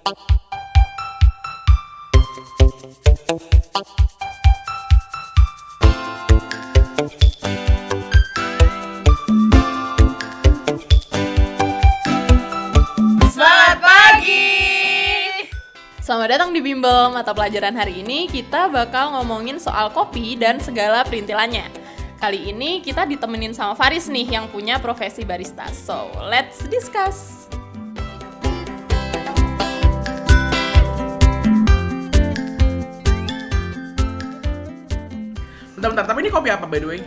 Selamat datang di Bimbel. Mata pelajaran hari ini kita bakal ngomongin soal kopi dan segala perintilannya. Kali ini kita ditemenin sama Faris nih yang punya profesi barista. So, let's discuss. Bentar, bentar, tapi ini kopi apa by the way?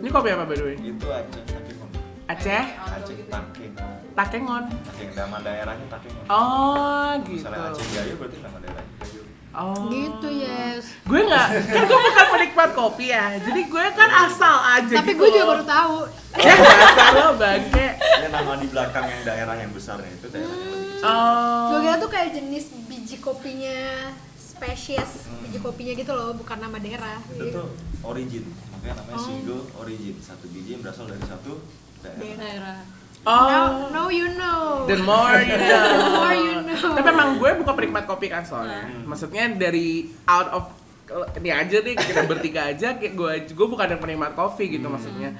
Ini kopi apa by the way? itu Aceh Takengon Aceh, Aceh Takeng Takengon. Takeng nama daerahnya Takengon Oh, gitu. misalnya Aceh Gayo berarti nama daerahnya Gayo Oh. Gitu yes. Gue nggak, kan gue bukan penikmat kopi ya. Jadi gue kan asal aja Tapi gitu gue juga loh. baru tahu. Ya asal lo bangke. ya nama di belakang yang daerah yang besarnya itu daerahnya Oh. Gue kira tuh kayak jenis biji kopinya spesies biji kopinya gitu loh, bukan nama daerah. itu tuh origin makanya namanya Oh. single origin satu biji yang berasal dari satu daerah Daerah. Oh. Now, now you know. The more you know. The more you know. Tapi emang gue bukan penikmat kopi kan soalnya. Hmm. Maksudnya dari out of ini aja deh kita bertiga aja kayak gue gue bukan yang penikmat kopi gitu maksudnya.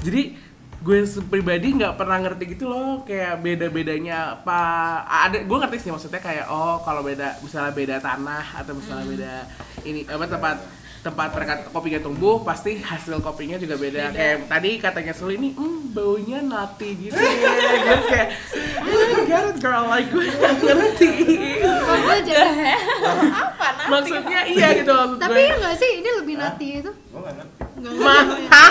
Jadi gue pribadi nggak pernah ngerti gitu loh kayak beda bedanya apa ada gue ngerti sih maksudnya kayak oh kalau beda misalnya beda tanah atau misalnya beda ini apa tempat tempat mereka kopinya tumbuh pasti hasil kopinya juga beda, kayak tadi katanya Suli ini hmm, baunya nati gitu ya Terus kayak I don't get it girl like gue nggak ngerti Kok gue jadi. Apa nanti? maksudnya iya gitu maksud Tapi gue ya nggak sih, ini lebih nati itu. gue nggak ngerti Enggak mah hah?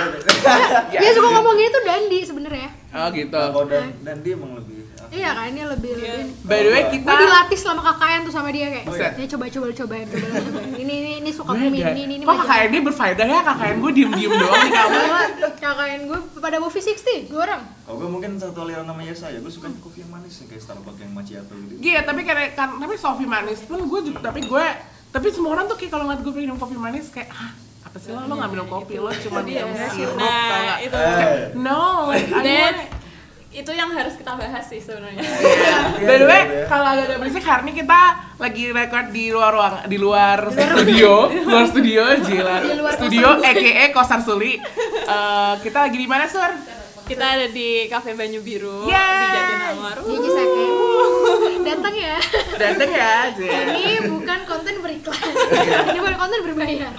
Ya, Dia suka ngomongin itu Dandi sebenarnya. oh gitu kalau dan dan dia emang lebih apa Iya kan, ini lebih Iya. lebih. by the way kita Gue dilatih selama KKN tuh sama dia kayak, Buset. ya coba coba cobain, coba cobain. Ini ini ini suka gue bumi, ini ini ini. kok. KKN dia berfaedah ya KKN gue diem diem doang di kamar KKN gue pada movie 60, dua orang. kalau gue mungkin satu aliran namanya saya gue suka kopi yang manis nih, kayak Starbucks yang macchiato gitu Iya, tapi kayak kan tapi Sofi manis pun gue juga tapi gue tapi semua orang tuh kayak kalau ngeliat gue minum kopi manis kayak ah apa sih lo lo nggak minum kopi lo cuma Iya. minum sirup Nah, itu. Kayak, no like itu yang harus kita bahas sih sebenarnya. By the way, kalau agak berisik hari ini kita lagi record di luar ruang di luar studio, luar studio luar studio EKE Kosan Suli. Eh, kita lagi di mana, Sur? Kita ada di Cafe Banyu Biru Yeay. di Jatinangor. Datang ya. Dateng ya. Ini bukan konten beriklan. Ini bukan konten berbayar.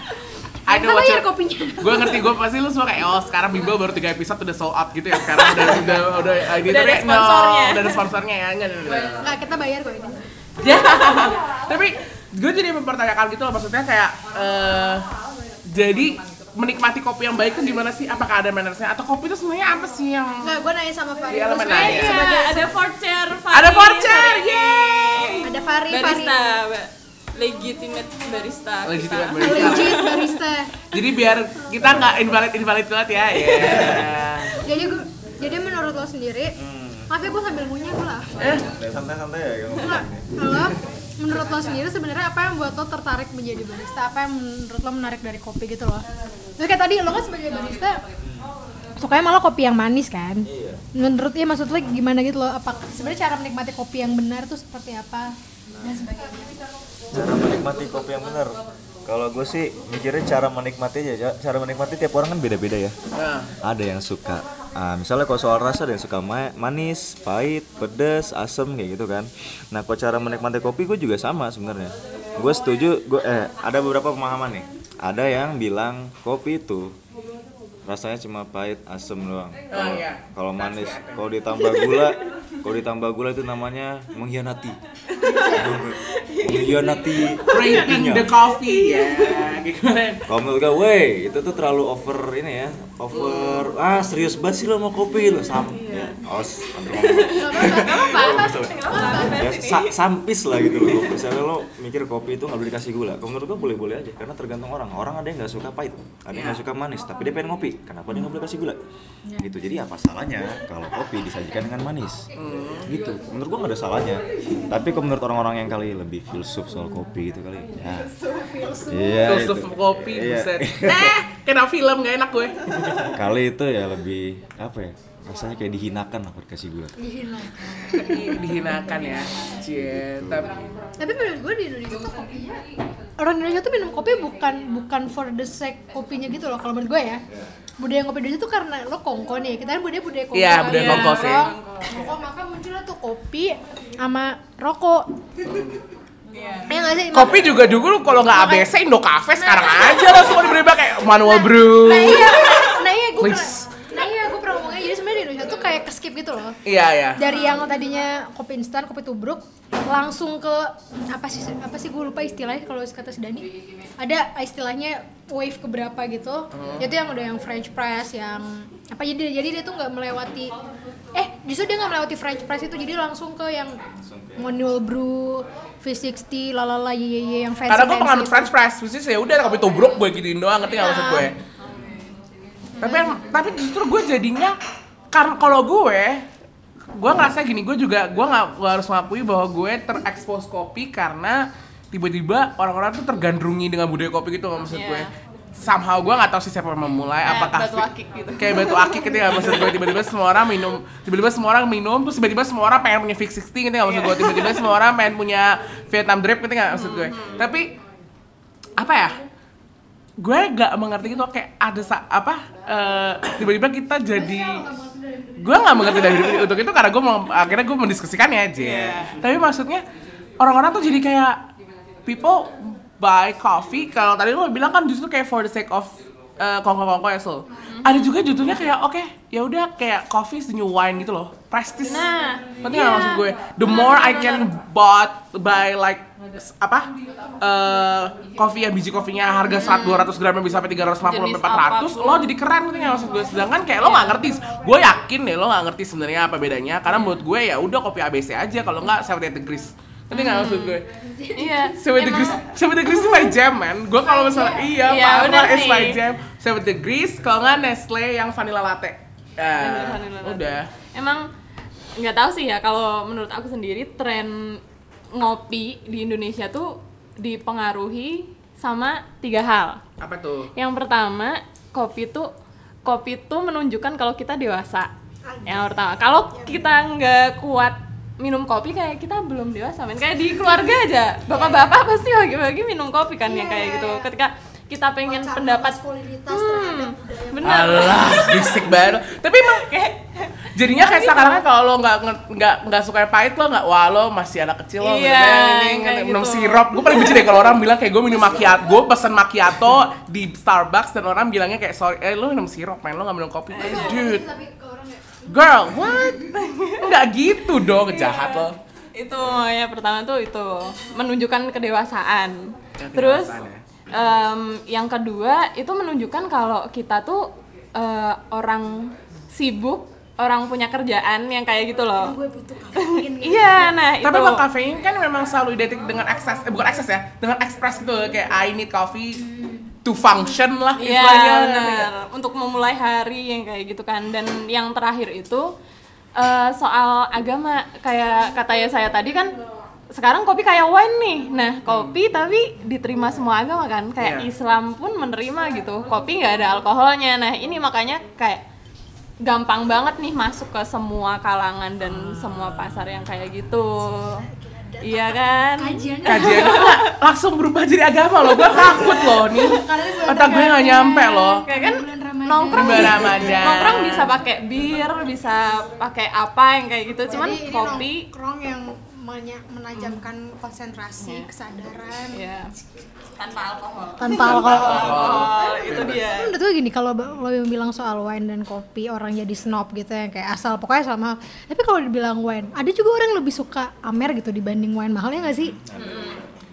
I know what you're- kopinya. Gue ngerti, gue pasti lu semua kayak, oh sekarang Bimbel baru 3 episode udah sold out gitu ya Sekarang udah, udah, udah, ini Udah ada no, sponsornya. udah ada sponsornya ya, enggak, enggak, enggak. Kita bayar kok ini. Ya. Tapi gue jadi mempertanyakan gitu loh maksudnya kayak eh jadi menikmati kopi yang baik itu gimana sih? Apakah ada mannersnya? Atau kopi itu sebenarnya apa sih yang Enggak, gue nanya sama Fari. Iya, sebenarnya nanya. sebagai ada voucher Fari, ada ini. Yeay! ada Fari, Fari. barista Ba- legitimate barista Legitimate barista. Legit barista. Jadi biar kita nggak invalid invalid banget ya. Iya. Jadi gue jadi menurut lo sendiri, maaf ya gue sambil ngunyah gue lah. Eh, Nah, santai-santai ya kalau menurut lo sendiri sebenarnya apa yang buat lo tertarik menjadi barista? Apa yang menurut lo menarik dari kopi gitu loh? Terus kayak tadi lo kan sebagai barista sukanya malah kopi yang manis kan? Iya. Menurut ya maksud lo gimana gitu loh? Apa sebenarnya cara menikmati kopi yang benar tuh seperti apa? Dan sebagainya. cara menikmati kopi yang benar kalau gue sih mikirnya cara menikmati aja cara menikmati tiap orang kan beda-beda ya nah, ada yang suka ah, misalnya kalau soal rasa ada yang suka ma- manis pahit pedas asem kayak gitu kan nah kalau cara menikmati kopi gue juga sama sebenarnya gue setuju gue eh ada beberapa pemahaman nih ada yang bilang kopi itu rasanya cuma pahit asem doang. Kalau iya. kalau manis. Kalau ditambah gula kalau ditambah gula itu namanya mengkhianati mengkhianati kopinya. the coffee ya. Kalau menurut gue, wey, itu tuh terlalu over ini ya, over ah serius banget sih lo mau kopi lo sam, ya, os, hampir ngomong. ya, sa- sampis lah gitu loh. Misalnya lo mikir kopi itu nggak boleh dikasih gula, kalau menurut gue boleh boleh aja, karena tergantung orang. Orang ada yang nggak suka pahit, ada yang nggak suka manis, tapi dia pengen ngopi, kenapa dia nggak boleh kasih gula? Gitu. Jadi apa salahnya kalau kopi disajikan dengan manis? Gitu. Menurut gue nggak ada salahnya. Tapi kalau menurut orang-orang yang kali lebih filsuf soal kopi gitu kali, ya. Iya. Filsuf itu. kopi, Iya. buset. Eh, kena film gak enak gue Kali itu ya lebih apa ya? Rasanya kayak dihinakan lah kasih gula. dihinakan ya cie tapi tapi menurut gue di Indonesia tuh kopinya orang Indonesia tuh minum kopi bukan bukan for the sake kopinya gitu loh kalau menurut gue ya budaya ngopi Indonesia tuh karena lo kongko nih kita kan budaya budaya kongko Iya, kan. budaya kongko sih. Nongkrong, maka munculnya tuh kopi sama rokok. Iya. Nggak sih? kopi juga dulu kalau nggak ABC Indo Cafe sekarang aja langsung diberi kayak manual brew. Nah iya, nah iya gue pernah, nah iya gue pernah ngomongnya. Jadi sebenarnya di Indonesia tuh kayak keskip gitu loh. iya iya. Dari yang tadinya kopi instan, kopi tubruk, langsung ke apa sih apa sih gue lupa istilahnya kalau kata si Dani. Ada istilahnya wave keberapa gitu. Itu yang udah yang French press, yang apa jadi jadi dia tuh nggak melewati eh justru dia nggak melewati French press itu jadi langsung ke yang manual brew V60 lalala ye ye ye yang fancy karena gue penganut. French press mesti saya udah kopi tubruk gue gituin doang ngerti nggak maksud gue tapi yang- tapi justru gue jadinya karena kalau gue gue ngerasa gini gue juga gue nggak gua harus mengakui bahwa gue terekspos kopi karena tiba-tiba orang-orang tuh tergandrungi dengan budaya kopi gitu nggak maksud Iya. gue somehow gue nggak tahu sih siapa yang memulai Kayak apakah batu akik gitu. kayak batu akik gitu nggak maksud gue tiba-tiba semua orang minum tiba-tiba semua orang minum terus tiba-tiba semua orang pengen punya fix 60 gitu nggak maksud gue tiba-tiba semua orang pengen punya Vietnam drip gitu nggak maksud gue. Tapi apa ya gue gak mengerti gitu kayak ada sa apa eh, tiba-tiba kita jadi gue nggak mengerti dari untuk itu karena gue mau akhirnya gue mendiskusikannya aja tapi maksudnya orang-orang tuh jadi kayak people buy coffee. Kalau tadi lo bilang kan justru kayak for the sake of eh, kongko-kongko ya so ada juga judulnya kayak oke ya udah kayak coffee is the new wine gitu loh. Prestige Nah, Ngerti nggak maksud gue? The more I can bought buy like apa eh kopi yang biji kopinya harga 100 200 gramnya bisa sampai 350 sampai Jenis 400 apa pun. lo jadi keren nggak maksud gue? Sedangkan kayak lo nggak ngerti. Gue yakin deh lo nggak ngerti sebenarnya apa bedanya. Karena menurut gue ya udah kopi ABC aja. Kalau nggak 78 degrees ngerti nggak maksud gue. Iya. 7 degrees 7 degrees itu my jam man. Gue kalau misalnya iya Iya, Pak bener Amar is my jam. 7 degrees kalau nggak Nestle yang vanilla latte. Ya Vanilla latte. udah. Emang nggak tahu sih ya kalau menurut aku sendiri tren ngopi di Indonesia tuh dipengaruhi sama tiga hal. apa tuh? Yang pertama, kopi tuh kopi tuh menunjukkan kalau kita dewasa. Yang pertama, kalau kita nggak kuat minum kopi kayak kita belum dewasa men kayak di keluarga aja bapak-bapak pasti bagi-bagi minum kopi kan yang kayak gitu ketika kita pengen Wacana pendapat hmm, bener Alah, berisik banget. Tapi emang kayak jadinya kayak sekarang kan kalau lo nggak nggak nggak suka yang pahit lo nggak wah lo masih anak kecil lo Iya, ini kayak minum gitu. sirup. Gue paling benci deh kalau orang bilang kayak gue minum macchiato, gue pesen macchiato di Starbucks dan orang bilangnya kayak sorry, eh lo minum sirup, main lo nggak minum kopi. Kayak, Dude, tapi ya girl, what? Nggak gitu dong, jahat lo. itu ya pertama tuh itu menunjukkan kedewasaan. Ya, terus ya. em, yang kedua itu menunjukkan kalau kita tuh eh, orang sibuk orang punya kerjaan yang kayak gitu loh. Gue butuh kafein gitu iya nah itu. Tapi kalau kafein kan memang selalu identik dengan ekses, eh, bukan ekses ya, dengan ekspres gitu kayak I need coffee to function lah Iya istilahnya. benar. Untuk memulai hari yang kayak gitu kan. Dan yang terakhir itu eh, soal agama. Kayak kata ya saya tadi kan sekarang kopi kayak wine nih. Nah kopi tapi diterima semua agama kan. Kayak Iya. Islam pun menerima gitu. Kopi nggak ada alkoholnya. Nah ini makanya kayak gampang banget nih masuk ke semua kalangan dan semua pasar yang kayak gitu iya kan? Kajian nggak langsung berubah jadi agama loh. Gue takut loh. Nih otak gue nggak nyampe loh. Kayak kan bulan Ramadan. nongkrong Bulan bisa- Ramadan. nongkrong bisa pakai bir bisa pakai apa yang kayak gitu. Cuman kopi. nongkrong yang menya- menajamkan konsentrasi kesadaran. Ya tanpa alkohol. Tanpa alkohol. alkohol itu dia. Menurut gue gini kalau lo yang bilang soal wine dan kopi orang jadi snob gitu yang kayak asal pokoknya sama. Tapi kalau dibilang wine ada juga orang yang lebih suka amer gitu dibanding wine mahalnya nggak sih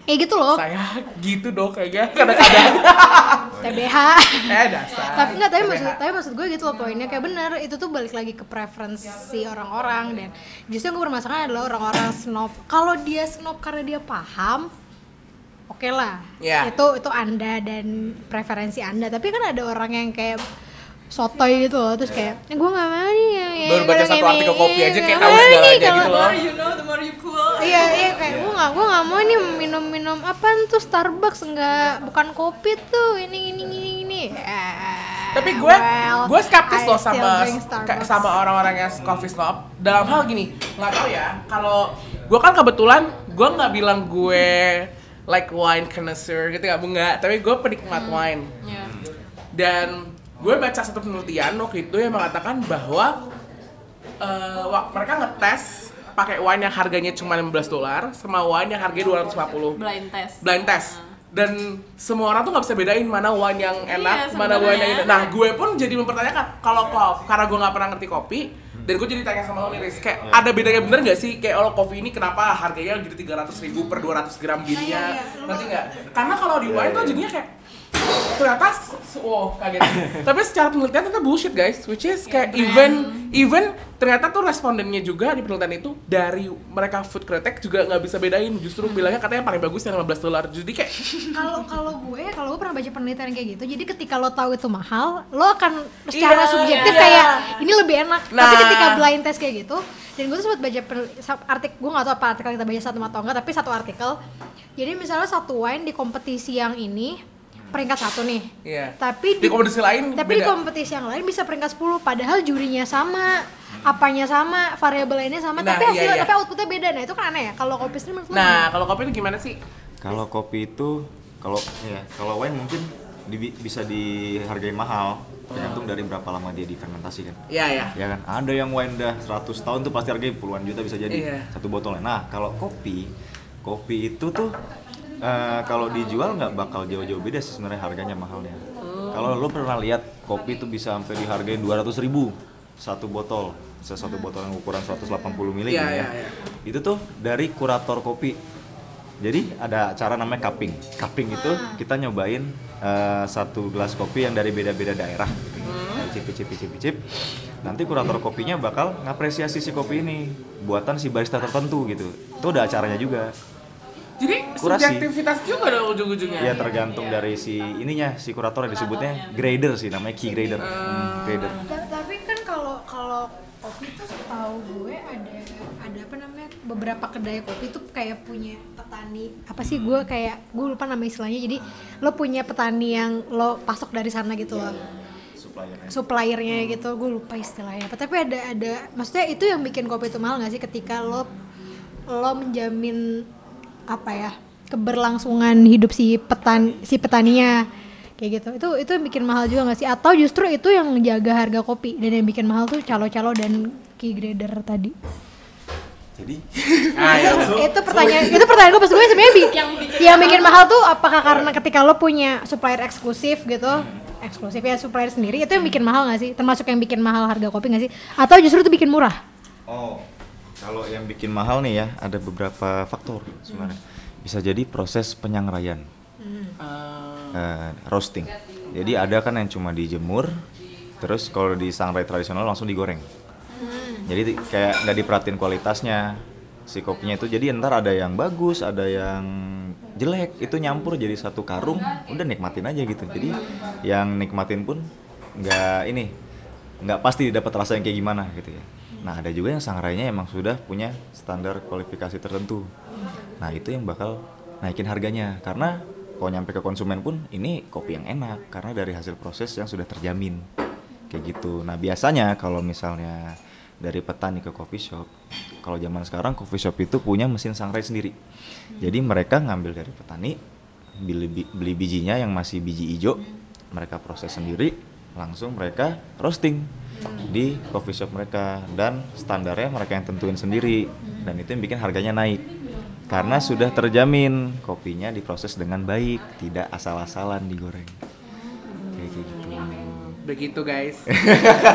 kayak gitu loh. Saya gitu dong kayaknya kadang-kadang TBH eh dasar. Tapi nggak tapi TBH. maksud tapi maksud gue gitu loh poinnya kayak bener. Itu tuh balik lagi ke preferensi orang-orang dan justru yang gue bermasalah adalah orang-orang snob. Kalau dia snob karena dia paham oke lah. Iya. itu itu anda dan preferensi anda. Tapi kan ada orang yang kayak sotoy gitu loh terus kayak "Eh, gue nggak mau nih ya, ya, Baru baca kayak satu gini, artikel kopi aja kayak nggak tahu segalanya kalau- gitu loh. you know the more you cool. Iya iya kayak gue nggak gue nggak mau nih minum minum apa tuh Starbucks nggak bukan kopi tuh ini ini ini ini. Ya, Tapi gue well, gue skeptis loh sama sama orang-orang yang coffee snob. Dalam hal gini nggak tahu ya kalau gue kan kebetulan gue nggak bilang gue like wine connoisseur gitu nggak enggak tapi gue penikmat wine. Iya. dan gue baca satu penelitian waktu itu yang mengatakan bahwa eh, wak- mereka ngetes pakai wine yang harganya cuma 15 dolar sama wine yang harganya 250 blind test. Blind test. Dan semua orang tuh nggak bisa bedain mana wine yang enak, Iya, mana wine yang enak. Nah, gue pun jadi mempertanyakan kalau kop, karena gue nggak pernah ngerti kopi, dan gue jadi tanya sama lo nih, Riz, kayak ada bedanya bener nggak sih? Kayak kalau kopi ini kenapa harganya gitu 300 ribu per 200 gram gininya, Iya, iya, iya. ngerti nggak? Karena kalau di wine tuh jadinya kayak ternyata wow kaget. Tapi secara penelitian ternyata bullshit guys. Which is kayak even even ternyata tuh respondennya juga di penelitian itu dari mereka food critic juga nggak bisa bedain. Justru bilangnya katanya paling bagus yang 15 dolar. Jadi kayak kalau kalau gue kalau gue pernah baca penelitian kayak gitu jadi ketika lo tahu itu mahal lo akan secara Iya, subjektif iya. kayak ini lebih enak. Tapi Nah. ketika blind test kayak gitu dan gue tuh sempat baca artikel gue nggak tahu apa artikel kita baca satu atau enggak tapi satu artikel. Jadi misalnya satu wine di kompetisi yang ini peringkat satu nih Iya. tapi Di kompetisi lain tapi di beda. kompetisi yang lain bisa peringkat 10 padahal jurinya sama apanya sama variabel lainnya sama Nah, tapi iya, hasilnya iya. tapi outputnya beda nah itu kan aneh ya kalau kopi sendiri menurut Nah, kalau kopi itu gimana sih? Kalau kopi itu kalau ya kalau wine mungkin di- bisa dihargai mahal tergantung dari berapa lama dia difermentasi kan. Iya, ya. Ya kan, ada yang wine dah 100 tahun tuh pasti harganya puluhan juta bisa jadi Iya. satu botolnya. Nah, kalau kopi, kopi itu tuh eh, kalau dijual nggak bakal jauh-jauh beda sih sebenarnya harganya mahalnya. Hmm. Kalau lo pernah lihat kopi itu bisa sampai dihargai 200 ribu satu botol, Bisa satu botol yang ukuran 180 ml iya, ya. iya. Itu tuh dari kurator kopi. Jadi ada acara namanya cupping. Cupping itu kita nyobain eh, satu gelas kopi yang dari beda-beda daerah. gitu. Cip, cip, cip, cip, cip. Nanti kurator kopinya bakal ngapresiasi si kopi ini buatan si barista tertentu gitu. Itu ada acaranya juga. Jadi Kurasi. subjektivitas juga dong ujung-ujungnya. Ya tergantung dari si ininya si kurator disebutnya grader sih namanya key grader. Hmm, grader. Ta- tapi kan kalau kalau kopi tuh setahu gue ada ada apa namanya beberapa kedai kopi tuh kayak punya petani apa sih gue kayak gue lupa nama istilahnya jadi lo punya petani yang lo pasok dari sana gitu loh Suppliernya. suppliernya gitu gue lupa istilahnya apa tapi ada ada maksudnya itu yang bikin kopi itu mahal nggak sih ketika lo lo menjamin apa ya keberlangsungan hidup si petan si petaninya kayak gitu. Itu itu yang bikin mahal juga nggak sih? Atau justru itu yang jaga harga kopi dan yang bikin mahal tuh calo-calo dan key grader tadi? Jadi? Ah, ya. itu pertanyaan itu pertanyaan gue pas gue sebenarnya bi- yang bikin, mahal tuh apakah karena ketika lo punya supplier eksklusif gitu? Eksklusif ya supplier sendiri itu yang bikin mahal nggak sih? Termasuk yang bikin mahal harga kopi nggak sih? Atau justru itu bikin murah? Oh, kalau yang bikin mahal nih ya, ada beberapa faktor sebenarnya. Bisa jadi proses penyangraian, eh, roasting. Jadi ada kan yang cuma dijemur, terus kalau di sangrai tradisional langsung digoreng. Jadi ti- kayak nggak diperhatiin kualitasnya si kopinya itu. Jadi ntar ada yang bagus, ada yang jelek, itu nyampur jadi satu karung, udah nikmatin aja gitu. Jadi yang nikmatin pun nggak ini nggak pasti dapat rasa yang kayak gimana gitu ya. Nah ada juga yang sangrainya emang sudah punya standar kualifikasi tertentu. Nah itu yang bakal naikin harganya karena kalau nyampe ke konsumen pun ini kopi yang enak karena dari hasil proses yang sudah terjamin kayak gitu. Nah biasanya kalau misalnya dari petani ke coffee shop, kalau zaman sekarang coffee shop itu punya mesin sangrai sendiri. Jadi mereka ngambil dari petani, beli, beli bijinya yang masih biji hijau, mereka proses sendiri, langsung mereka roasting di coffee shop mereka dan standarnya mereka yang tentuin sendiri. Dan itu yang bikin harganya naik. Karena sudah terjamin kopinya diproses dengan baik tidak asal-asalan digoreng Begitu guys.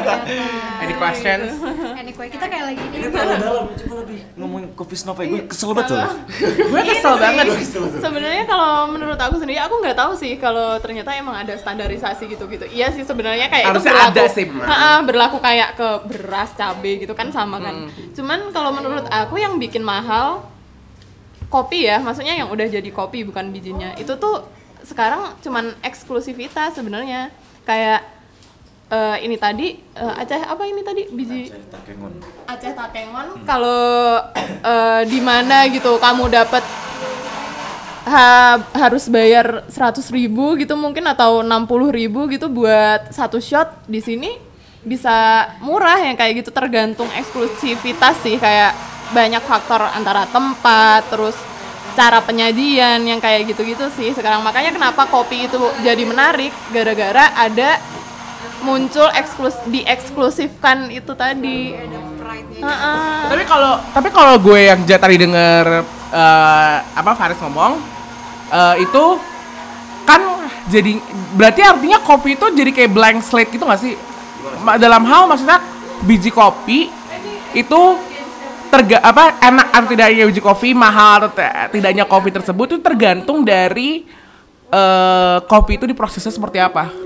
Any questions? anyway kita kayak lagi ini terlalu dalam coba lebih ngomongin kopi snob ya gue kesel banget soalnya gue kesel banget. Sebenarnya kalau menurut aku sendiri aku nggak tahu sih kalau ternyata emang ada standarisasi gitu-gitu. Iya sih sebenarnya kayak Harusnya itu berlaku, ada sih, Mak. Ha-ha, berlaku kayak ke beras, cabe gitu kan sama kan. Cuman kalau menurut aku yang bikin mahal kopi ya, maksudnya yang udah jadi kopi bukan bijinya. Itu tuh sekarang cuman eksklusivitas sebenarnya. Kayak eh, ini tadi eh, Aceh apa ini tadi? Biji Takengon. Aceh Takengon. Kalau eh, di mana gitu kamu dapat ha- harus bayar 100.000 ribu gitu mungkin atau 60.000 ribu gitu buat satu shot di sini bisa murah yang kayak gitu tergantung eksklusivitas sih kayak banyak faktor antara tempat terus cara penyajian yang kayak gitu-gitu sih sekarang. Makanya kenapa kopi itu jadi menarik gara-gara ada muncul eksklus dieksklusifkan itu tadi. Heeh. Tapi kalau tapi kalau gue yang tadi denger eh, apa Faris ngomong eh, itu kan jadi berarti artinya kopi itu jadi kayak blank slate gitu gak sih? Dalam hal maksudnya biji kopi itu terga apa enak atau tidaknya biji kopi mahal atau tidaknya kopi tersebut itu tergantung dari eh, kopi itu diprosesnya seperti apa.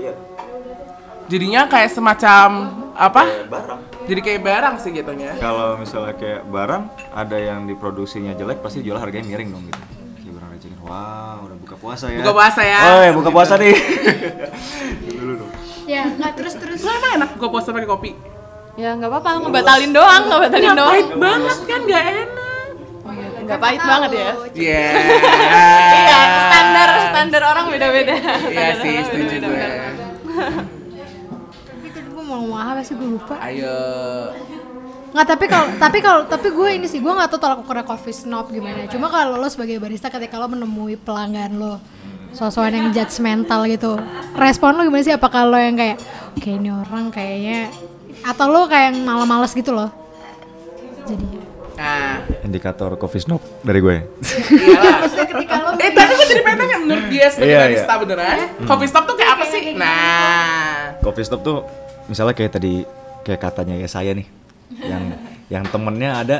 Jadinya kayak semacam apa? barang Jadi kayak barang sih jatuhnya. kalau misalnya kayak barang ada yang diproduksinya jelek pasti jual harganya miring dong gitu kayak barang recehan wow udah buka puasa ya Buka puasa ya. oh ya buka puasa nih dulu dong ya nggak terus terus Lu emang enak buka puasa pakai kopi? Ya nggak apa-apa, ngebatalin doang, ngebatalin doang. Pahit banget kan gak enak. Nggak pahit banget ya. Iya. Iya, standar standar orang beda-beda. Iya sih, setuju gue. Tadi gue mau ngomong apa sih? Gue lupa. Ayo. nggak tapi kalau tapi kalau tapi gue ini sih gue nggak tahu tolak ukurnya coffee snob gimana. Cuma kalau lo sebagai barista ketika lo menemui pelanggan lo sosokan yang judgmental gitu respon lo gimana sih? Apa kalau yang kayak oke ini orang kayaknya atau lo kayak yang malas-malas gitu loh? Jadi Nah, indikator coffee snob dari gue. Iyalah. maksudnya ketika lo Eh tadi gue jadi pengen nanya menurut dia sebagai Iya, barista beneran. Coffee stop tuh kayak apa sih? Nah. Coffee snob tuh misalnya kayak tadi kayak katanya ya saya nih yang yang temennya ada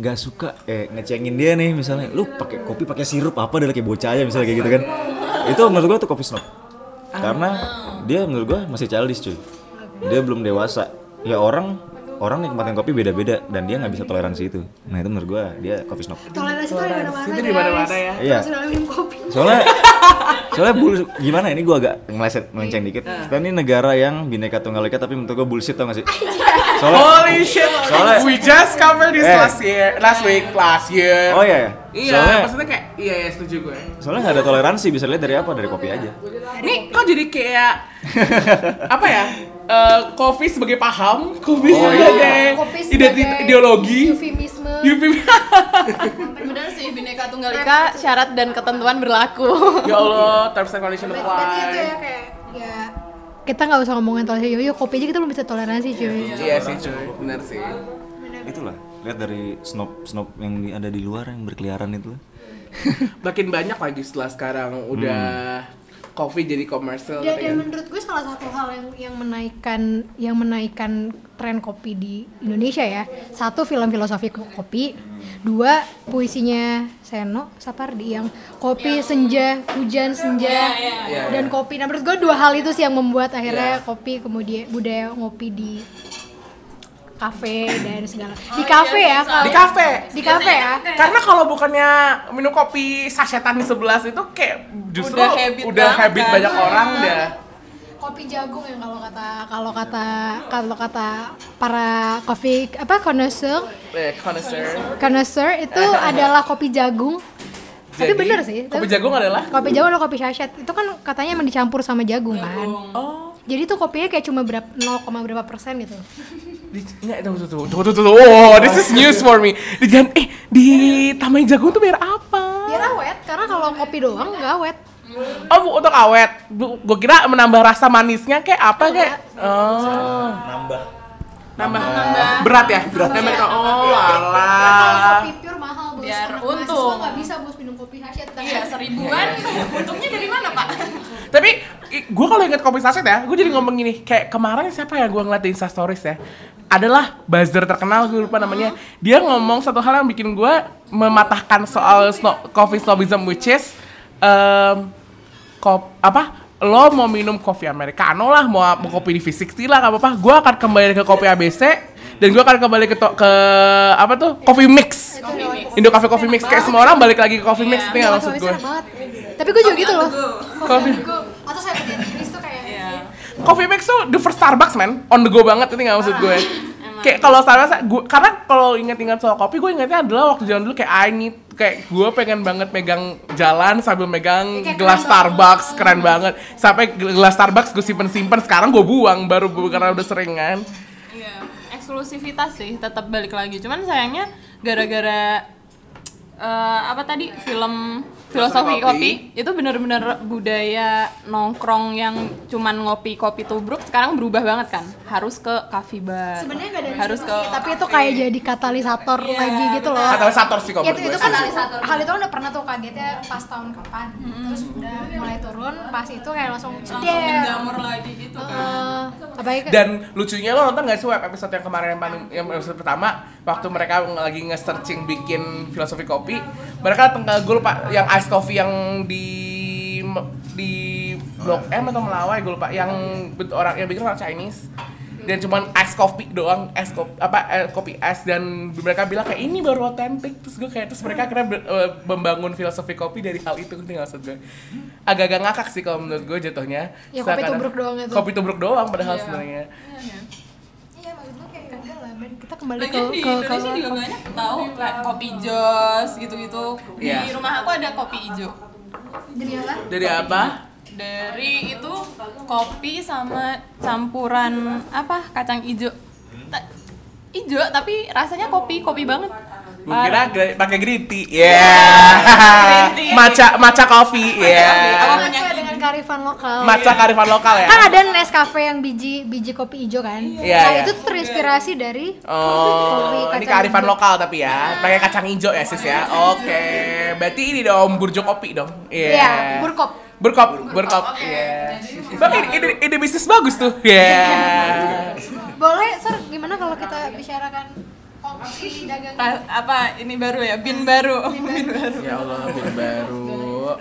nggak suka eh ngecengin dia nih misalnya lu pakai kopi pakai sirup apa dari kayak bocah aja misalnya kayak gitu kan. Itu menurut gua tuh coffee snob. Karena dia menurut gua masih childish cuy. Dia belum dewasa. Ya orang orang nikmatin kopi beda-beda dan dia nggak bisa toleransi itu. Nah itu menurut gua dia coffee snob. Toleransi Itu di mana-mana ya. Iya. Kopi soalnya soalnya bul gimana? Ini gua agak ngeleset melenceng dikit. Kita ini negara yang bineka tunggal ika tapi menurut gua bullshit tau gak sih? Soalnya Holy shit. Soalnya- We just covered this Eh. last year Last week, last year. Oh iya ya Iya, soalnya maksudnya kayak Iya, iya setuju gue. Soalnya nggak ada toleransi bisa lihat dari apa? Dari kopi aja. Nih kok jadi kayak Apa ya? Eh, Kopi sebagai paham Kopi Oh, iya. sebagai kopi identi- sebagai ideologi Eufemisme. Bener sih, Bhinneka Tunggal Ika syarat dan ketentuan berlaku. Ya Allah, terms and condition Berarti itu ya apply. kayak ya. Kita nggak usah ngomongin toleransi yo yo kopi aja kita belum bisa toleransi cuy. Iya sih cuy, bener sih. Itulah lihat dari snob snob yang di- ada di luar yang berkeliaran itu Makin banyak lagi setelah sekarang udah Coffee jadi komersial dan, gitu dan kan. menurut gue salah satu hal yang yang menaikkan yang menaikkan tren kopi di Indonesia ya. Satu film filosofi ko- kopi. Dua puisinya Seno Sapardi yang kopi senja hujan senja. Iya, dan kopi. Nah menurut gue dua hal itu sih yang membuat akhirnya kopi kemudian budaya ngopi di kafe dan segala. Di kafe ya kalau- Di kafe. di kafe ya. Karena kalau bukannya minum kopi sasetan di sebelah itu kayak justru Udah udah habit habit, banget kan. banyak orang dah. kopi jagung yang kalau kata kalau kata kalau kata para kopi apa connoisseur? Eh, connoisseur. connoisseur itu adalah kopi jagung. Tapi Jadi, bener sih Kopi tapi- jagung adalah? kopi jagung atau kopi sachet itu kan katanya emang dicampur sama jagung kan? Oh, jadi tuh kopinya kayak cuma berapa 0, berapa persen gitu di, enggak tunggu tunggu tunggu tunggu tunggu. Oh, this is news for me. Di eh di tambahin jagung tuh biar apa? biar awet karena kalau kopi doang nggak awet Oh, bu, untuk awet. Bu, gua kira menambah rasa manisnya kayak apa kayak? Oh, nambah nambah berat ya? Berat. Nambah oh, kalau alah. kopi pure mahal bos Biar Anak untung. mahasiswa nggak bisa bos minum kopi sachet Iya, seribuan. Untungnya dari mana, Pak? Tapi gue kalau inget kopi saset ya, gue jadi ngomong gini, kayak kemarin siapa ya gue ngeliat di Insta Stories ya, adalah buzzer terkenal gue lupa namanya. Dia ngomong satu hal yang bikin gue mematahkan soal sno- coffee snobism which is em, kop apa lo mau minum kopi americano lah, mau, mau kopi di V60 lah, gak apa-apa. Gue akan kembali ke kopi ABC dan gue akan kembali ke to- ke apa tuh coffee mix, Indo Cafe Coffee Mix. Kayak semua orang balik lagi ke coffee mix, nih nggak maksud gue. tapi gue juga gitu loh Coffee atau saya pakai Inggris tuh kayak Coffee Mix tuh the first Starbucks man, on the go banget itu nggak maksud gue. kayak kalau Starbucks gua karena kalau ingat-ingat soal kopi gue ingatnya adalah waktu zaman dulu kayak I need kayak gue pengen banget megang jalan sambil megang Kayak gelas keren Starbucks keren banget. Sampai gelas Starbucks gue simpen simpen sekarang gue buang baru bu- karena udah sering kan. Iya, eksklusivitas sih tetap balik lagi. Cuman sayangnya gara-gara eh, apa tadi? Film filosofi Filosofi. kopi. itu bener-bener budaya nongkrong yang cuman ngopi kopi tubruk sekarang berubah banget kan? Harus ke coffee bar. Sebenarnya harus ke sih, tapi itu kayak jadi katalisator Iya, lagi gitu loh. Katalisator sih kalau itu, menurut itu kan sih. hal itu kan udah pernah tuh kagetnya pas tahun kapan. Terus udah mulai turun pas itu kayak langsung langsung lagi gitu kan. Eh, dan lucunya lo nonton gak sih web episode yang kemarin yang paling yang episode pertama? Waktu mereka lagi nge-searching bikin filosofi kopi mereka datang ke gue lupa yang ice coffee yang di di blok M atau Melawai gue lupa. Yang orang yang bikin orang Chinese. Dan cuman ice coffee doang es kopi apa eh, kopi es. Dan mereka bilang kayak ini baru otentik terus gue kayak terus mereka akhirnya ber- eh, membangun filosofi kopi dari hal itu ngerti nggak maksud gue agak-agak ngakak sih kalau menurut gue jatuhnya. Ya, kopi tubruk doang itu. kopi tubruk doang padahal Iya. sebenarnya. Maksud gue kayak udah lah men kita kembali ke Lagian di ke Indonesia ke- juga banyak tahu kayak kopi jos gitu-gitu. Iya. Di rumah aku ada kopi hijau. jadi apa dari apa Dari itu kopi sama campuran apa kacang hijau. Ta- Hijau tapi rasanya kopi, kopi banget. Gue kira gra- pakai green tea. Ya. Tea. Maca maca coffee. Ya. Punya dengan kearifan lokal Maca karifan lokal ya. kan ada Nescafe yang biji biji kopi hijau kan Iya, nah iya. itu terinspirasi dari Oh, Kopi ini hijau. lokal tapi ya. Pakai kacang hijau ya, Sis ya. Oke. Berarti ini dong burjo kopi dong. Iya. Iya, burkop. Burkop, burkop. Iya. Tapi ini, ini, ini bisnis bagus tuh. Iya. boleh sir gimana kalau kita bicarakan opsi dagang Ra- apa ini baru ya bin baru bin baru Ya Allah, bin baru.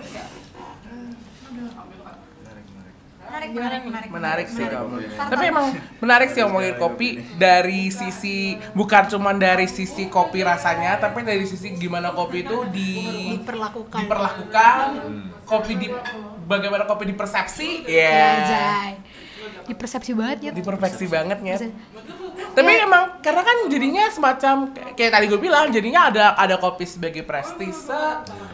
Menarik menarik menarik. Menarik sih kamu tapi emang menarik sih ngomongin kopi dari sisi bukan cuma dari sisi kopi rasanya tapi dari sisi gimana kopi itu di diperlakukan. diperlakukan kopi di bagaimana kopi dipersepsi. Ya dipersepsi banget ya diperfeksi banget ya tapi Ya. emang karena kan jadinya semacam kayak tadi gue bilang jadinya ada ada kopi sebagai prestise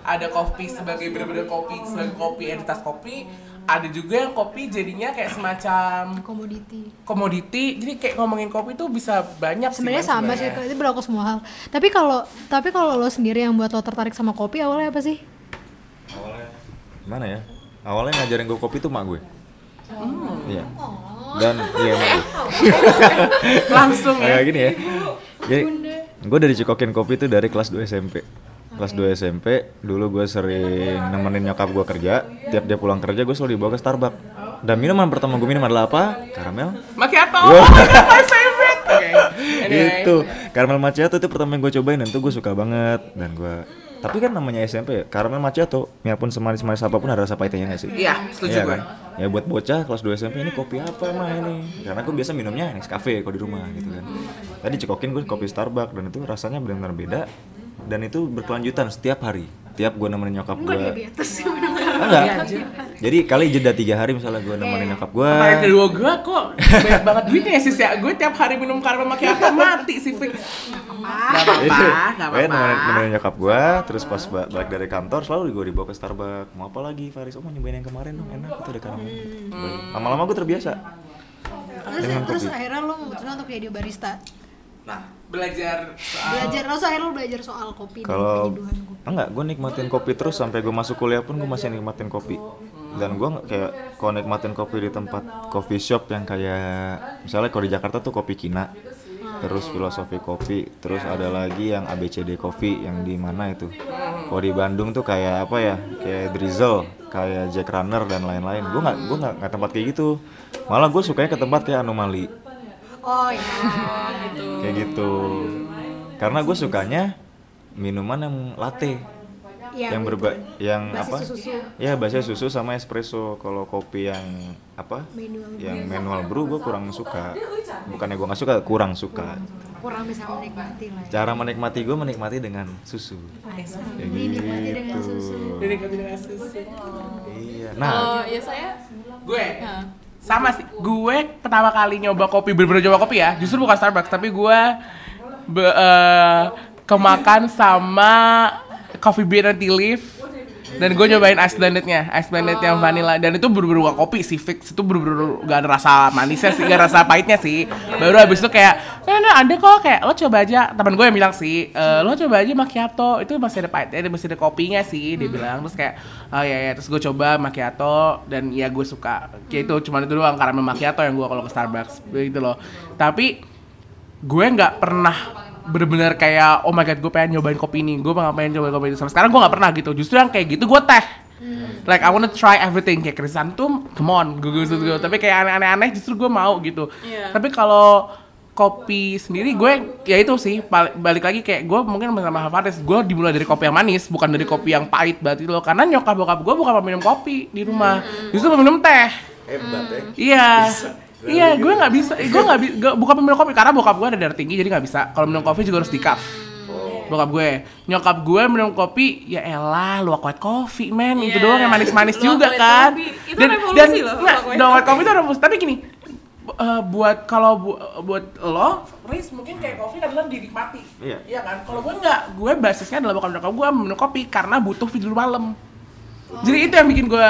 ada kopi sebagai bener-bener kopi sebagai kopi entitas kopi ada juga yang kopi jadinya kayak semacam komoditi komoditi jadi kayak ngomongin kopi tuh bisa banyak sebenarnya sama sih itu berlaku semua hal. Tapi kalau tapi kalau lo sendiri yang buat lo tertarik sama kopi awalnya apa sih? Awalnya. Gimana ya? Awalnya ngajarin gue kopi tuh mak gue. Iya. Dan iya mak gue. Langsung ya. Kayak gini ya. Jadi gue dari Cikokin kopi tuh dari kelas 2 SMP kelas 2 SMP dulu gue sering nemenin nyokap gue kerja. Tiap dia pulang kerja gue selalu dibawa ke Starbucks. Dan minuman pertama gue minum adalah apa? Karamel. Macchiato oh, my favorite. Oke Anyway. itu. Karamel macchiato itu pertama yang gue cobain dan tuh gue suka banget. Dan gue tapi kan namanya SMP ya karamel macchiato. Biarpun semanis-manis apa pun ada rasa pahitnya nggak sih? Iya setuju Iya gue kan? Ya buat bocah kelas 2 SMP ini kopi apa emang ini? Karena gue biasa minumnya Nescafe kalau di rumah gitu kan. Tadi cekokin gue kopi Starbucks dan itu rasanya benar-benar beda dan itu berkelanjutan setiap hari. Tiap gue nemenin nyokap gue. enggak dia di atas Enggak. Jadi kali jeda tiga hari misalnya gue nemenin nyokap gue. Kemarin kedua gue kok banyak banget duitnya ya sis ya Gue tiap hari minum karamel macchiato mati sih Fik Gak apa-apa, Pokoknya nemenin, nemenin nyokap gue, terus pas ba- balik dari kantor selalu gue dibawa ke Starbucks. Mau apa lagi Faris? Oh mau nyobain yang kemarin dong, enak itu ada karamel. Lama-lama gue terbiasa. terus terus akhirnya lo memutuskan untuk jadi barista Nah, belajar soal belajar lo akhirnya lo belajar soal kopi Kalau kopi enggak, gue nikmatin kopi terus sampai gue masuk kuliah pun gue masih nikmatin kopi. Dan gue nggak kayak kalau nikmatin kopi di tempat coffee shop yang kayak misalnya kalau di Jakarta tuh kopi Kina, terus filosofi kopi, terus ada lagi yang ABCD Coffee yang di mana itu. Kalau di Bandung tuh kayak apa ya, kayak Drizzle, kayak Jack Runner dan lain-lain. Gue nggak gue nggak nggak tempat kayak gitu. Malah gue sukanya ke tempat kayak Anomali oh ya kayak gitu. Karena gue sukanya minuman yang latte. Yang yang berba yang basis apa? susu. ya basis susu sama espresso. Kalau kopi yang apa? Manual yang manual brew gue kurang suka. Bukannya gue nggak suka kurang suka. Kurang bisa menikmati lah. Ya. cara menikmati gue menikmati dengan susu. Kayak Dinikmati dengan gitu. susu. Gue tidak susu. Iya. Nah. Ya saya? Gue? Nah, sama sih gue pertama kali nyoba kopi bener-bener nyoba kopi ya. Justru bukan Starbucks tapi gue be, eh, kemakan sama coffee bean and tea leaf dan gue nyobain ice blendednya ice blended yang vanilla. Dan itu bener-bener gak kopi sih fix. Itu bener-bener gak ada rasa manisnya sih gak ada rasa pahitnya sih. Baru habis itu kayak nah, nah ada kok. Kayak lo coba aja. Teman gue yang bilang sih "Eh, lo coba aja macchiato. Itu masih ada pahitnya masih ada kopinya sih dia bilang. Terus kayak oh ya ya terus gue coba macchiato dan ya gue suka. Kayak itu cuma itu doang karena macchiato yang gue kalau ke Starbucks gitu loh. Tapi gue nggak pernah bener-bener kayak oh my god gue pengen nyobain kopi ini. Gue pengen pengen nyobain kopi ini. Sampai sekarang gue nggak pernah gitu. Justru yang kayak gitu gue teh like I wanna try everything. Kayak krisantum come on gue gue gue tapi kayak aneh-aneh justru gue mau gitu. Iya. tapi kalau kopi sendiri gue ya itu sih bal- balik lagi kayak gue mungkin sama Hafaris gue dimulai dari kopi yang manis bukan dari kopi yang pahit berarti loh. Karena nyokap bokap gue bukan peminum kopi di rumah. Justru peminum teh. Hebat ya. Iya. Iya, gue nggak bisa. Gue nggak bisa. Bukan peminum kopi karena bokap gue ada darah tinggi jadi nggak bisa. Kalau minum kopi juga harus decaf. Bokap gue, nyokap gue minum kopi, ya elah, luwak white coffee, men. Itu Iya, doang yang manis-manis luwak juga kan. Itu revolusi loh, nggak, white coffee itu revolusi. Tapi gini, eh, buat kalau bu- buat lo, Riz mungkin kayak kopi adalah dinikmati. Iya. Iya kan? Kalau gue nggak, gue basisnya adalah bokap nyokap gue minum kopi karena butuh tidur malam. Jadi itu yang bikin gue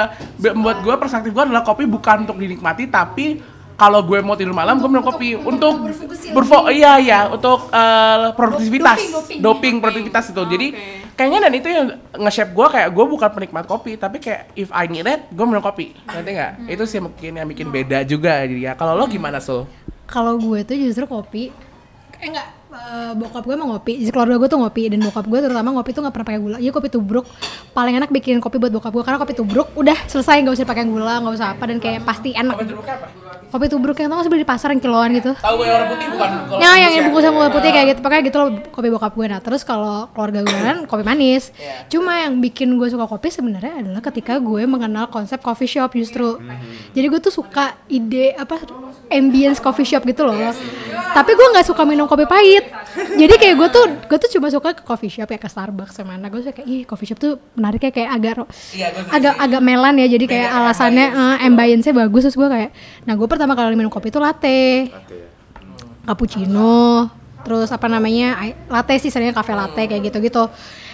membuat gue perspektif gue adalah kopi bukan untuk dinikmati tapi kalau gue mau tidur malam gue minum kopi. untuk berfo iya iya untuk eh, produktivitas. Doping, doping. doping produktivitas itu. Jadi kayaknya dan itu yang nge-shape gue kayak gue bukan penikmat kopi tapi kayak if I need it gue minum kopi. Nanti nggak? Itu sih mungkin yang bikin beda juga jadi ya kalau lo gimana sul? Kalau gue tuh justru kopi eh enggak eh, bokap gue mau ngopi. Jadi keluarga gue tuh ngopi. Dan bokap gue terutama ngopi tuh nggak pernah pakai gula. Jadi kopi tubruk. Paling enak bikin kopi buat bokap gue. Karena kopi tubruk udah selesai. Nggak usah pakai gula nggak usah apa. Dan kayak pasti enak. Kopi jeruknya apa? Kopi tubruk yang tau sih beli di pasar yang kiloan gitu? Tahu gue warna putih bukan? Kalau Ya, yang bungkus yang bungkus sama gula putih kayak gitu, pokoknya gitu loh kopi bokap gue. Nah, terus kalau keluarga gue kan kopi manis. Iya. Cuma yang bikin gue suka kopi sebenarnya adalah ketika gue mengenal konsep coffee shop justru. Jadi gue tuh suka ide apa ambience coffee shop gitu loh. Tapi gue nggak suka minum kopi pahit. Jadi kayak gue tuh gue tuh cuma suka ke coffee shop ya ke Starbucks sama mana. Gue suka kayak ih coffee shop tuh menariknya kayak agak ro- Iya, gue setuju agak agak melan ya. Jadi kayak Beda alasannya eh, ambience-nya bagus. Terus gue kayak nah gue pertama kali minum kopi itu latte. Cappuccino. Terus apa namanya latte sih sebenarnya cafe latte kayak gitu-gitu.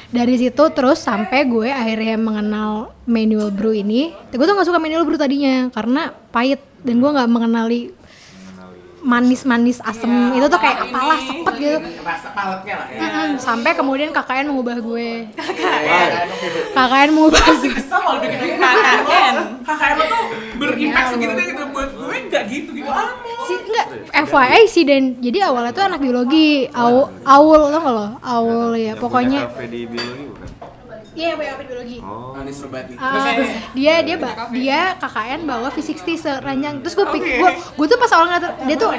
Dari situ terus sampai gue akhirnya mengenal manual brew ini. Gue tuh nggak suka manual brew tadinya karena pahit dan gue nggak mengenali manis-manis asem. Itu tuh kayak apalah sepet gitu. Rasa paletnya lah ya. Mm-mm, sampai kemudian KKN mengubah gue. Iya, KKN mengubah. Gue. kesel kalau bikin KKN. KKN lo tuh berimpact segitu deh gitu. Buat gue nggak gitu gitu amat. si enggak FYI sih dan. Jadi awalnya tuh anak biologi. Aw, awul tau gak lo? Awul ya pokoknya kafe di biologi bukan iya yang punya biologi oh. Manis Rubati. Ah, dia dia ba- dia KKN bawa V60 seranjang. Terus gue pikir gue gue tuh pas awal ngeliat dia tuh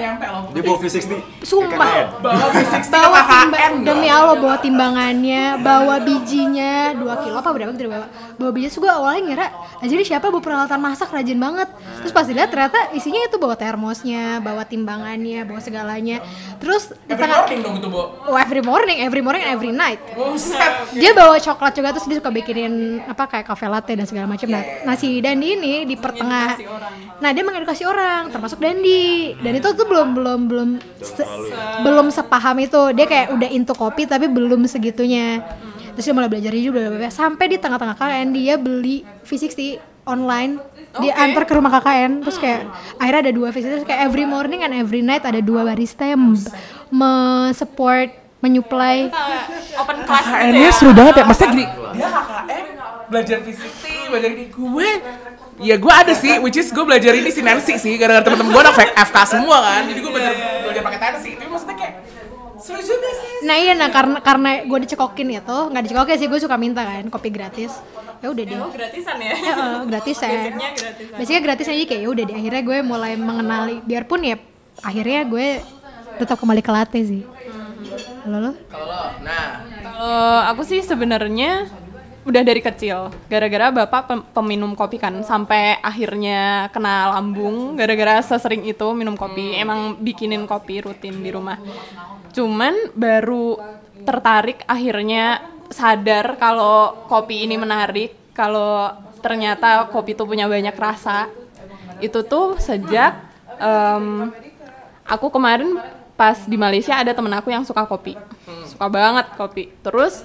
dia bawa V60 sumpah. Bawa fisik bawa timba, KKN demi Allah bawa timbangannya bawa bijinya 2 kilo apa berapa gitu bawa. Bawa biji gue awalnya ngira nah jadi siapa bawa peralatan masak? Rajin banget. Terus pas dilihat ternyata isinya itu bawa termosnya bawa timbangannya bawa segalanya. Terus di Every tengah morning dong itu, Bo. oh, every morning every morning every night. Dia bawa coklat juga terus dia suka bikinin apa kayak cafe latte dan segala macam. Nah, nasi Dandi ini di pertengah. Nah, dia mengedukasi orang, termasuk Dandi. Dan itu tuh belum belum belum se- belum sepaham itu. Dia kayak udah into kopi tapi belum segitunya. Terus dia mulai belajar juga sampai di tengah-tengah KKN dia beli V60 online dia antar ke rumah KKN terus kayak akhirnya ada dua V60 terus kayak every morning and every night ada dua barista yang me-support menyuplai. Open class gitu KKN-nya seru banget ya. Maksudnya gini, dia KKN belajar fisik sih, belajar ini. Gue Ya gue ada sih, which is gue belajar ini si Nancy sih Gara-gara temen-temen gue anak FK semua kan. Jadi gue belajar, belajar pakai Nancy Tapi maksudnya kayak seru juga sih. Nah iya nah karena karena gue dicekokin itu nggak dicekokin sih gue suka minta kan kopi gratis. Ya udah deh. Oh, gratisan ya? ya, eh, gratis ya Basicnya gratisan. basicnya gratis aja kayak ya udah deh. Akhirnya gue mulai mengenali biarpun ya akhirnya gue tetap kembali ke latte sih Halo lo? Kalau lo, nah. Kalau aku sih sebenarnya udah dari kecil. Gara-gara bapak pem- peminum kopi kan sampai akhirnya kena lambung. Gara-gara sesering itu minum kopi. Emang bikinin kopi rutin di rumah. Cuman baru tertarik akhirnya sadar kalau kopi ini menarik. Kalau ternyata kopi itu punya banyak rasa. Itu tuh sejak em, aku kemarin pas di Malaysia ada temen aku yang suka kopi, suka banget kopi. Terus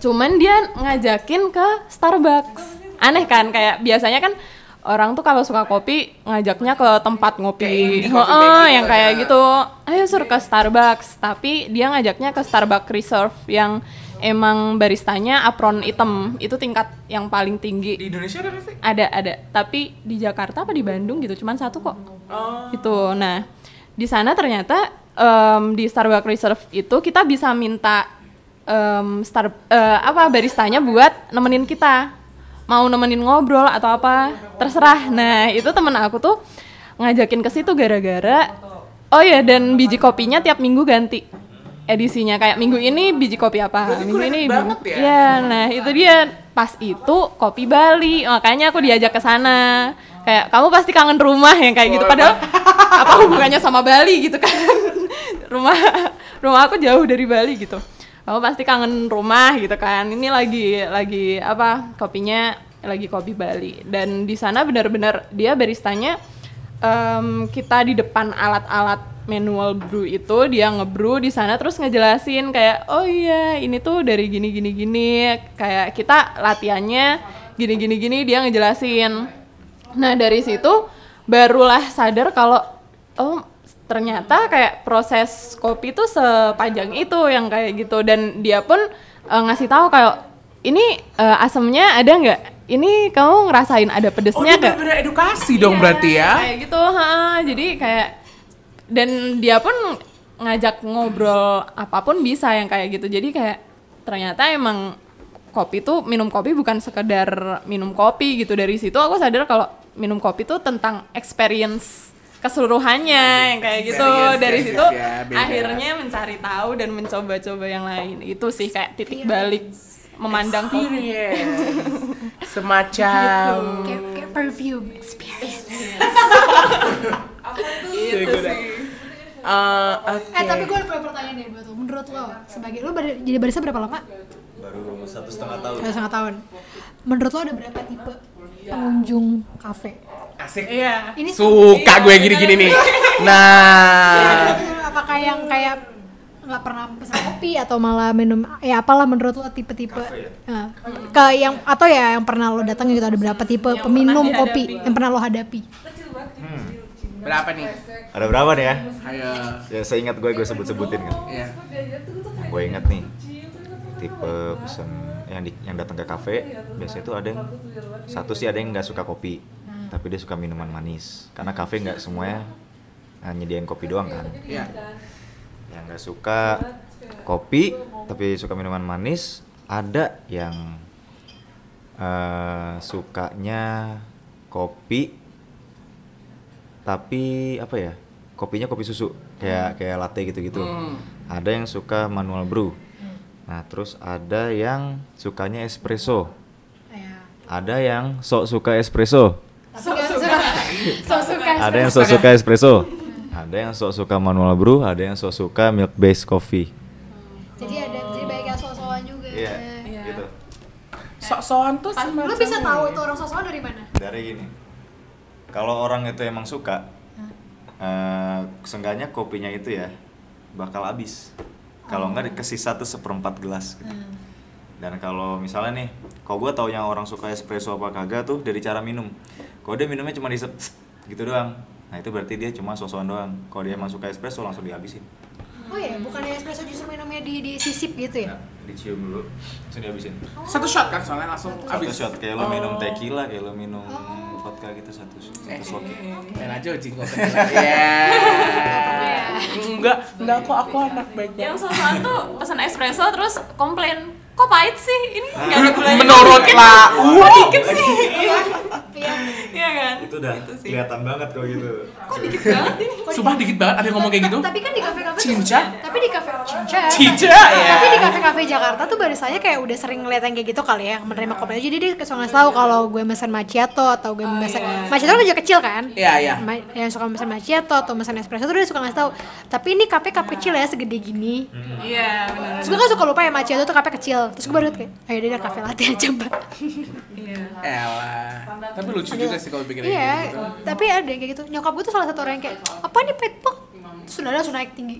cuman dia ngajakin ke Starbucks. Aneh kan kayak biasanya kan orang tuh kalau suka kopi ngajaknya ke tempat Kayak ngopi. coffee Heeh, bag yang gitu kayak ya. gitu. Ayo suruh ke Starbucks, tapi dia ngajaknya ke Starbucks Reserve yang emang baristanya apron hitam. Itu tingkat yang paling tinggi. Di Indonesia ada sih? Ada, ada. Tapi di Jakarta apa di Bandung gitu, cuman satu kok. Oh. Itu. Nah, di sana ternyata em, di Starbucks Reserve itu kita bisa minta em, star eh, apa baristanya buat nemenin kita. Mau nemenin ngobrol atau apa, terserah. Nah, itu temen aku tuh ngajakin ke situ gara-gara Oh ya, dan biji kopinya tiap minggu ganti edisinya kayak minggu ini biji kopi apa Berarti minggu ini banget ya? Iya, nah itu dia pas itu kopi Bali makanya aku diajak ke sana kayak kamu pasti kangen rumah yang kayak gitu. Oh, padahal apa hubungannya sama Bali gitu kan? Rumah rumah aku jauh dari Bali gitu. Kamu pasti kangen rumah gitu kan. Ini lagi lagi apa kopinya lagi kopi Bali. Dan di sana benar-benar dia baristanya em, kita di depan alat-alat manual brew itu dia ngebrew di sana terus ngejelasin kayak oh iya ini tuh dari gini gini gini. Kayak kita latihannya gini gini gini dia ngejelasin nah dari situ barulah sadar kalau oh ternyata kayak proses kopi tuh sepanjang itu yang kayak gitu dan dia pun eh, ngasih tahu kayak ini eh, asemnya ada nggak ini kamu ngerasain ada Oh, pedesnya ini nggak bener-bener edukasi dong Iya, berarti ya. Kayak gitu, ha, jadi kayak dan dia pun ngajak ngobrol apa pun bisa yang kayak gitu. Jadi kayak ternyata emang kopi tuh minum kopi bukan sekedar minum kopi gitu. Dari situ aku sadar kalau minum kopi tuh tentang experience keseluruhannya yang kayak gitu. Dari yes, situ yes, ya, beda. akhirnya mencari tahu dan mencoba-coba yang lain. Itu sih kayak Iya. titik balik memandang kopi. Semacam kayak, kayak perfume experience Itu sih. Eh, oke. eh tapi gue ada pertanyaan deh buat lo menurut lo sebagai lo jadi barista berapa lama Baru satu setengah tahun. satu setengah tahun menurut lo ada berapa tipe pengunjung kafe Asik. Iya. ini Suka gue gini-gini nih. Nah, apakah yang kayak nggak pernah pesan kopi atau malah minum ya apalah menurut lo tipe-tipe Nah, ke yang atau ya yang pernah lo datang gitu ada berapa tipe peminum pernah kopi yang pernah lo hadapi berapa nih? Ada berapa nih ya? Ayo. Ya saya ingat gue gue sebut-sebutin kan. Iya. Yang gue ingat nih tipe pesen yang di, yang datang ke kafe biasanya tuh ada yang satu sih ada yang nggak suka kopi tapi dia suka minuman manis. Karena kafe nggak semuanya eh, nyediain kopi doang kan. Iya. yang nggak suka kopi tapi suka minuman manis ada yang eh, sukanya kopi tapi apa ya kopinya kopi susu kayak kayak latte gitu-gitu. Hmm. ada yang suka manual brew nah terus ada yang sukanya espresso. Ya ada yang sok suka espresso. Suka. Suka ada yang sok suka espresso. Ada yang sok suka manual brew ada yang sok suka milk based coffee. Jadi ada jadi banyak yang so-soan juga. Iya. gitu. Sok-sokan tuh lo semacam bisa tahu ini. itu orang so-soan dari mana? Dari gini. Kalau orang itu emang suka eh seenggaknya kopinya itu ya bakal habis kalau enggak dikasih satu seperempat gelas gitu. dan kalau misalnya nih kalau gue tau yang orang suka espresso apa kagak tuh dari cara minum. Kalau dia minumnya cuma di gitu doang. Nah itu berarti dia cuma sosokan doang. Kalau dia emang suka espresso langsung dihabisin. Oh ya bukannya espresso justru minumnya di di sisip gitu ya? Nah, dicium dulu langsung dihabisin. Satu shot kan soalnya langsung satu habis. shot kayak lo minum Oh. tequila kayak lo minum vodka gitu satu satu shot. Main aja ujing kok. Iya. Enggak, enggak kok aku anak baik yang sosokan tuh pesan espresso terus komplain kok pahit sih? Ini nggak ada gulanya. Menurut lah. dikit sih iya iya kan itu udah Itu sih. kelihatan banget kok gitu kok dikit banget ini kok Sumpah dikit banget ada yang ngomong kayak gitu. Tapi kan di kafe-kafe Cinca? Tapi di kafe cinca. Cica ya. Tapi di kafe-kafe Jakarta tuh barisannya kayak udah sering ngeliat yang kayak gitu kali ya, menerima kopi. Jadi dia suka ngasih tahu kalau gue mesen macchiato atau gue mesen macchiato kan juga kecil kan? Iya, iya. Yang suka mesen macchiato atau mesen espresso tuh dia suka ngasih tahu. Tapi ini kafe cup kecil ya segede gini. Iya, benar. Terus gue kan suka lupa ya macchiato tuh kafe kecil. Terus gue baru kayak, ayo dia ada kafe latte aja mbak. Elah. Tapi lucu juga sih kalau bikin kayak Iya, gitu. tapi ada yang kayak gitu. Nyokap gue tuh salah satu orang yang kayak, apa nih pet pok? Terus udah langsung naik tinggi.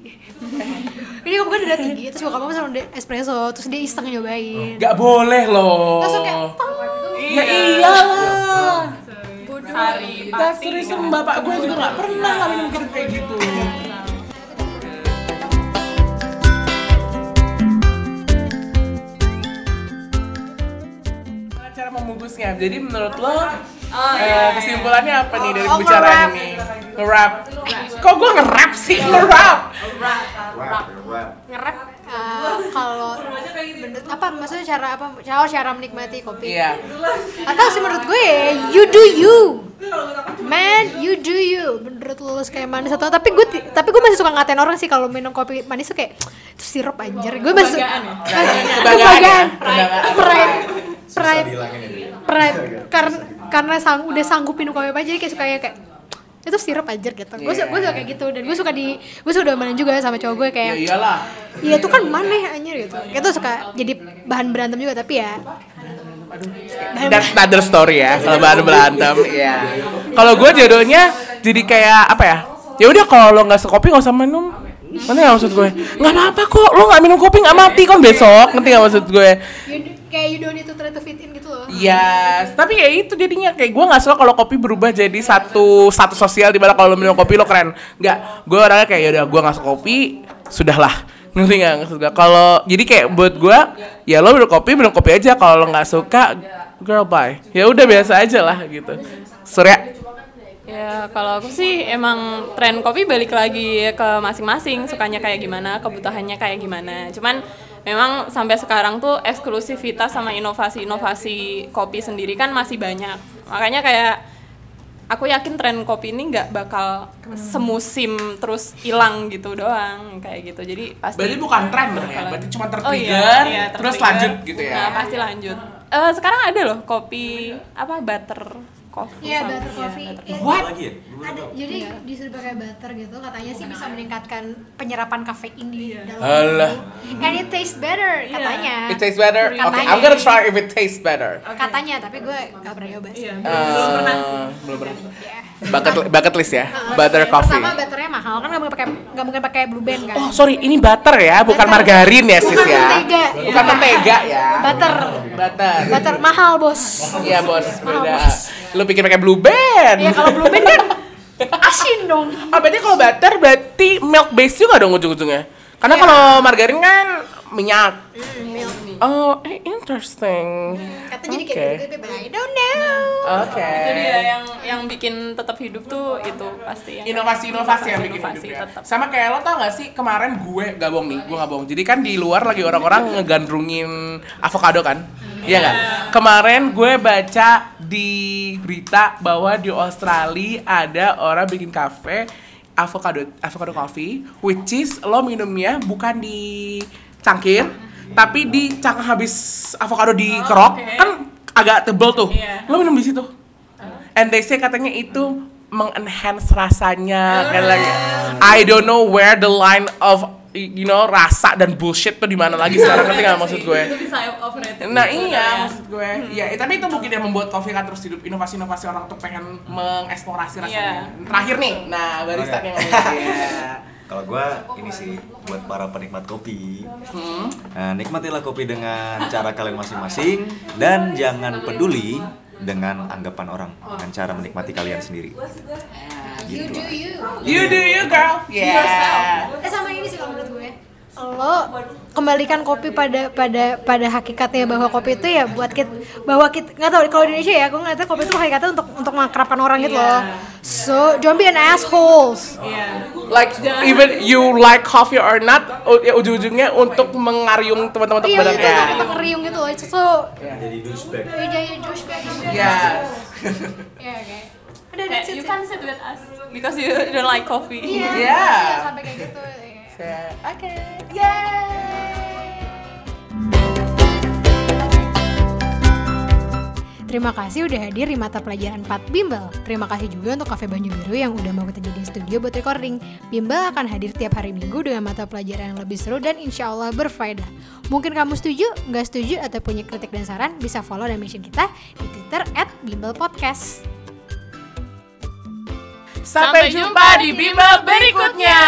Ini nyokap gue udah tinggi, terus nyokap gue pesen udah espresso, terus dia iseng nyobain. Gak boleh loh. Langsung kayak, Ya iyalah. bodoh. Hari Tak serius sama bapak gue juga gak pernah ngalamin mikir kayak gitu. Gimana Cara membungkusnya. Jadi menurut lo eh, kesimpulannya apa nih dari Oh, pembicaraan nge-rap. ini? Nge-rap. Kok gue nge-rap sih? Nge-rap. Ngerap uh, kalau menurut apa maksudnya cara apa cara cara menikmati kopi Iya. atau sih menurut gue you do you man you do you menurut lu kayak manis atau tapi gue tapi gue masih suka ngatain orang sih kalau minum kopi manis tuh kayak itu sirup anjir gue masih Kebanggaan ya? Kebanggaan ya? kebanggaan Kebanggaan. pride pride pride karena karena sang, udah sanggup minum kopi apa jadi kayak suka kayak itu sirup anjir gitu gue su- gue suka kayak gitu dan gue suka di gue suka diomelin juga sama cowok gue Ya kayak iyalah. Iya itu kan maneh anjir gitu. Itu suka jadi bahan berantem juga tapi ya. That's another story ya, kalau bahan berantem. Iya. Kalau gue jodohnya jadi kayak apa ya? Ya udah kalau lo nggak sekopi nggak usah minum. Nanti nggak maksud gue? Nggak apa-apa kok, lo nggak minum kopi nggak mati kan besok. Nanti nggak maksud gue? Kayak you don't need to try to fit in gitu loh. Yes, tapi kayak itu jadinya kayak gue nggak suka kalau kopi berubah jadi satu satu sosial di mana kalau lo minum kopi lo keren. Nggak, gue orangnya kayak ya udah gue nggak suka kopi, sudahlah. Ngerti? Nggak suka. Kalau jadi kayak buat gue, ya lo minum kopi minum kopi aja. Kalau lo nggak suka, girl bye. Ya udah biasa aja lah gitu. Surya, Ya, kalau aku sih emang tren kopi balik lagi ke masing-masing, sukanya kayak gimana, kebutuhannya kayak gimana. Cuman memang sampai sekarang tuh eksklusivitas sama inovasi-inovasi kopi sendiri kan masih banyak. Makanya kayak aku yakin tren kopi ini nggak bakal semusim terus hilang gitu doang kayak gitu. Jadi pasti berarti bukan tren ya? Berarti cuma Oh tertrigger, iya, iya, terus tertrigger. lanjut gitu ya? Nah, pasti lanjut. Eh, sekarang ada loh kopi apa butter coffee. Iya butter iya, coffee. butter Iya, What? lagi ya? Ada jadi disuruh pakai butter gitu katanya sih bisa meningkatkan penyerapan kafein di dalam Alah. tubuh. And it tastes better katanya. It tastes better. Okay. I'm gonna try if it tastes better. Katanya tapi gue gak pernah nyoba sih. Iya, Eh, belum pernah. belum pernah. Ya. Bucket, bucket list ya, Uh, butter yang coffee. Pertama butternya mahal kan nggak mungkin pakai nggak mungkin pakai blue band kan. Oh sorry, ini butter ya, bukan Butter. margarin ya sis Bukan ya. mentega. Bukan mentega ya. Butter. Butter. Butter mahal bos. Iya bos, beda. Lu pikir pakai blue band? Ya kalau blue band kan asin dong. Oh berarti kalau butter berarti milk base juga dong ujung-ujungnya. Karena Iya. kalau margarin kan minyak. Hmm, milk. Oh, eh, interesting. Kata jadi Oke. kayak gitu, but I don't know. Oke. Itu dia yang yang bikin tetap hidup tuh itu pasti yang Inovasi-inovasi yang bikin inovasi hidup ya. tetap. Sama kayak lo tau gak sih kemarin gue gak bohong nih, gue gak bohong. Jadi kan di luar lagi orang-orang ngegandrungin avocado kan, iya nggak? Kemarin gue baca di berita bahwa di Australia ada orang bikin kafe avocado avocado coffee, which is lo minumnya bukan di cangkir, tapi di cangkang habis avocado dikerok oke. kan agak tebel tuh. Iya. Lo minum di situ. And they say katanya itu mengenhance rasanya kayak lagi I don't know where the line of you know rasa dan bullshit tuh di mana lagi sekarang ngerti nggak maksud gue Itu bisa overrated. nah iya ya. maksud gue ya eh, tapi itu mungkin yang membuat kopi kan terus hidup inovasi-inovasi orang tuh pengen mengeksplorasi rasanya terakhir nih nah barista Oke. yang ngomong Iya. Kalau gua ini sih buat para penikmat kopi. Hmm. Nah, nikmatilah kopi dengan cara kalian masing-masing dan jangan peduli dengan anggapan orang dengan cara menikmati kalian sendiri. You do you. you do you girl yeah Eh sama ini sih kalau menurut gue. Lo kembalikan kopi pada pada pada hakikatnya bahwa kopi itu ya buat kita bahwa kita nggak tahu kalau di Indonesia ya aku ngeliatnya kopi itu hakikatnya untuk untuk mengakrabkan orang gitu loh. So don't be an assholes like even you like coffee or not ya ujung-ujungnya untuk mengariung teman-teman iya itu ya untuk ngeriung gitu loh. So jadi douchebag. Ya jadi douchebag. Yes. ya oke. Udah Kayak, that's it you sih. can't sit with us because you don't like coffee. iya. Yeah. iya, sampai kayak gitu Oke. Yay. Terima kasih udah hadir di mata pelajaran 4 Bimbel. Terima kasih juga untuk Cafe Banyu Biru yang udah mau kita jadiin studio buat recording. Bimbel akan hadir tiap hari minggu dengan mata pelajaran yang lebih seru dan insya Allah berfaedah. Mungkin kamu setuju, nggak setuju, atau punya kritik dan saran, bisa follow dan mention kita di Twitter at Bimbel Podcast. Sampai jumpa di bimbel berikutnya.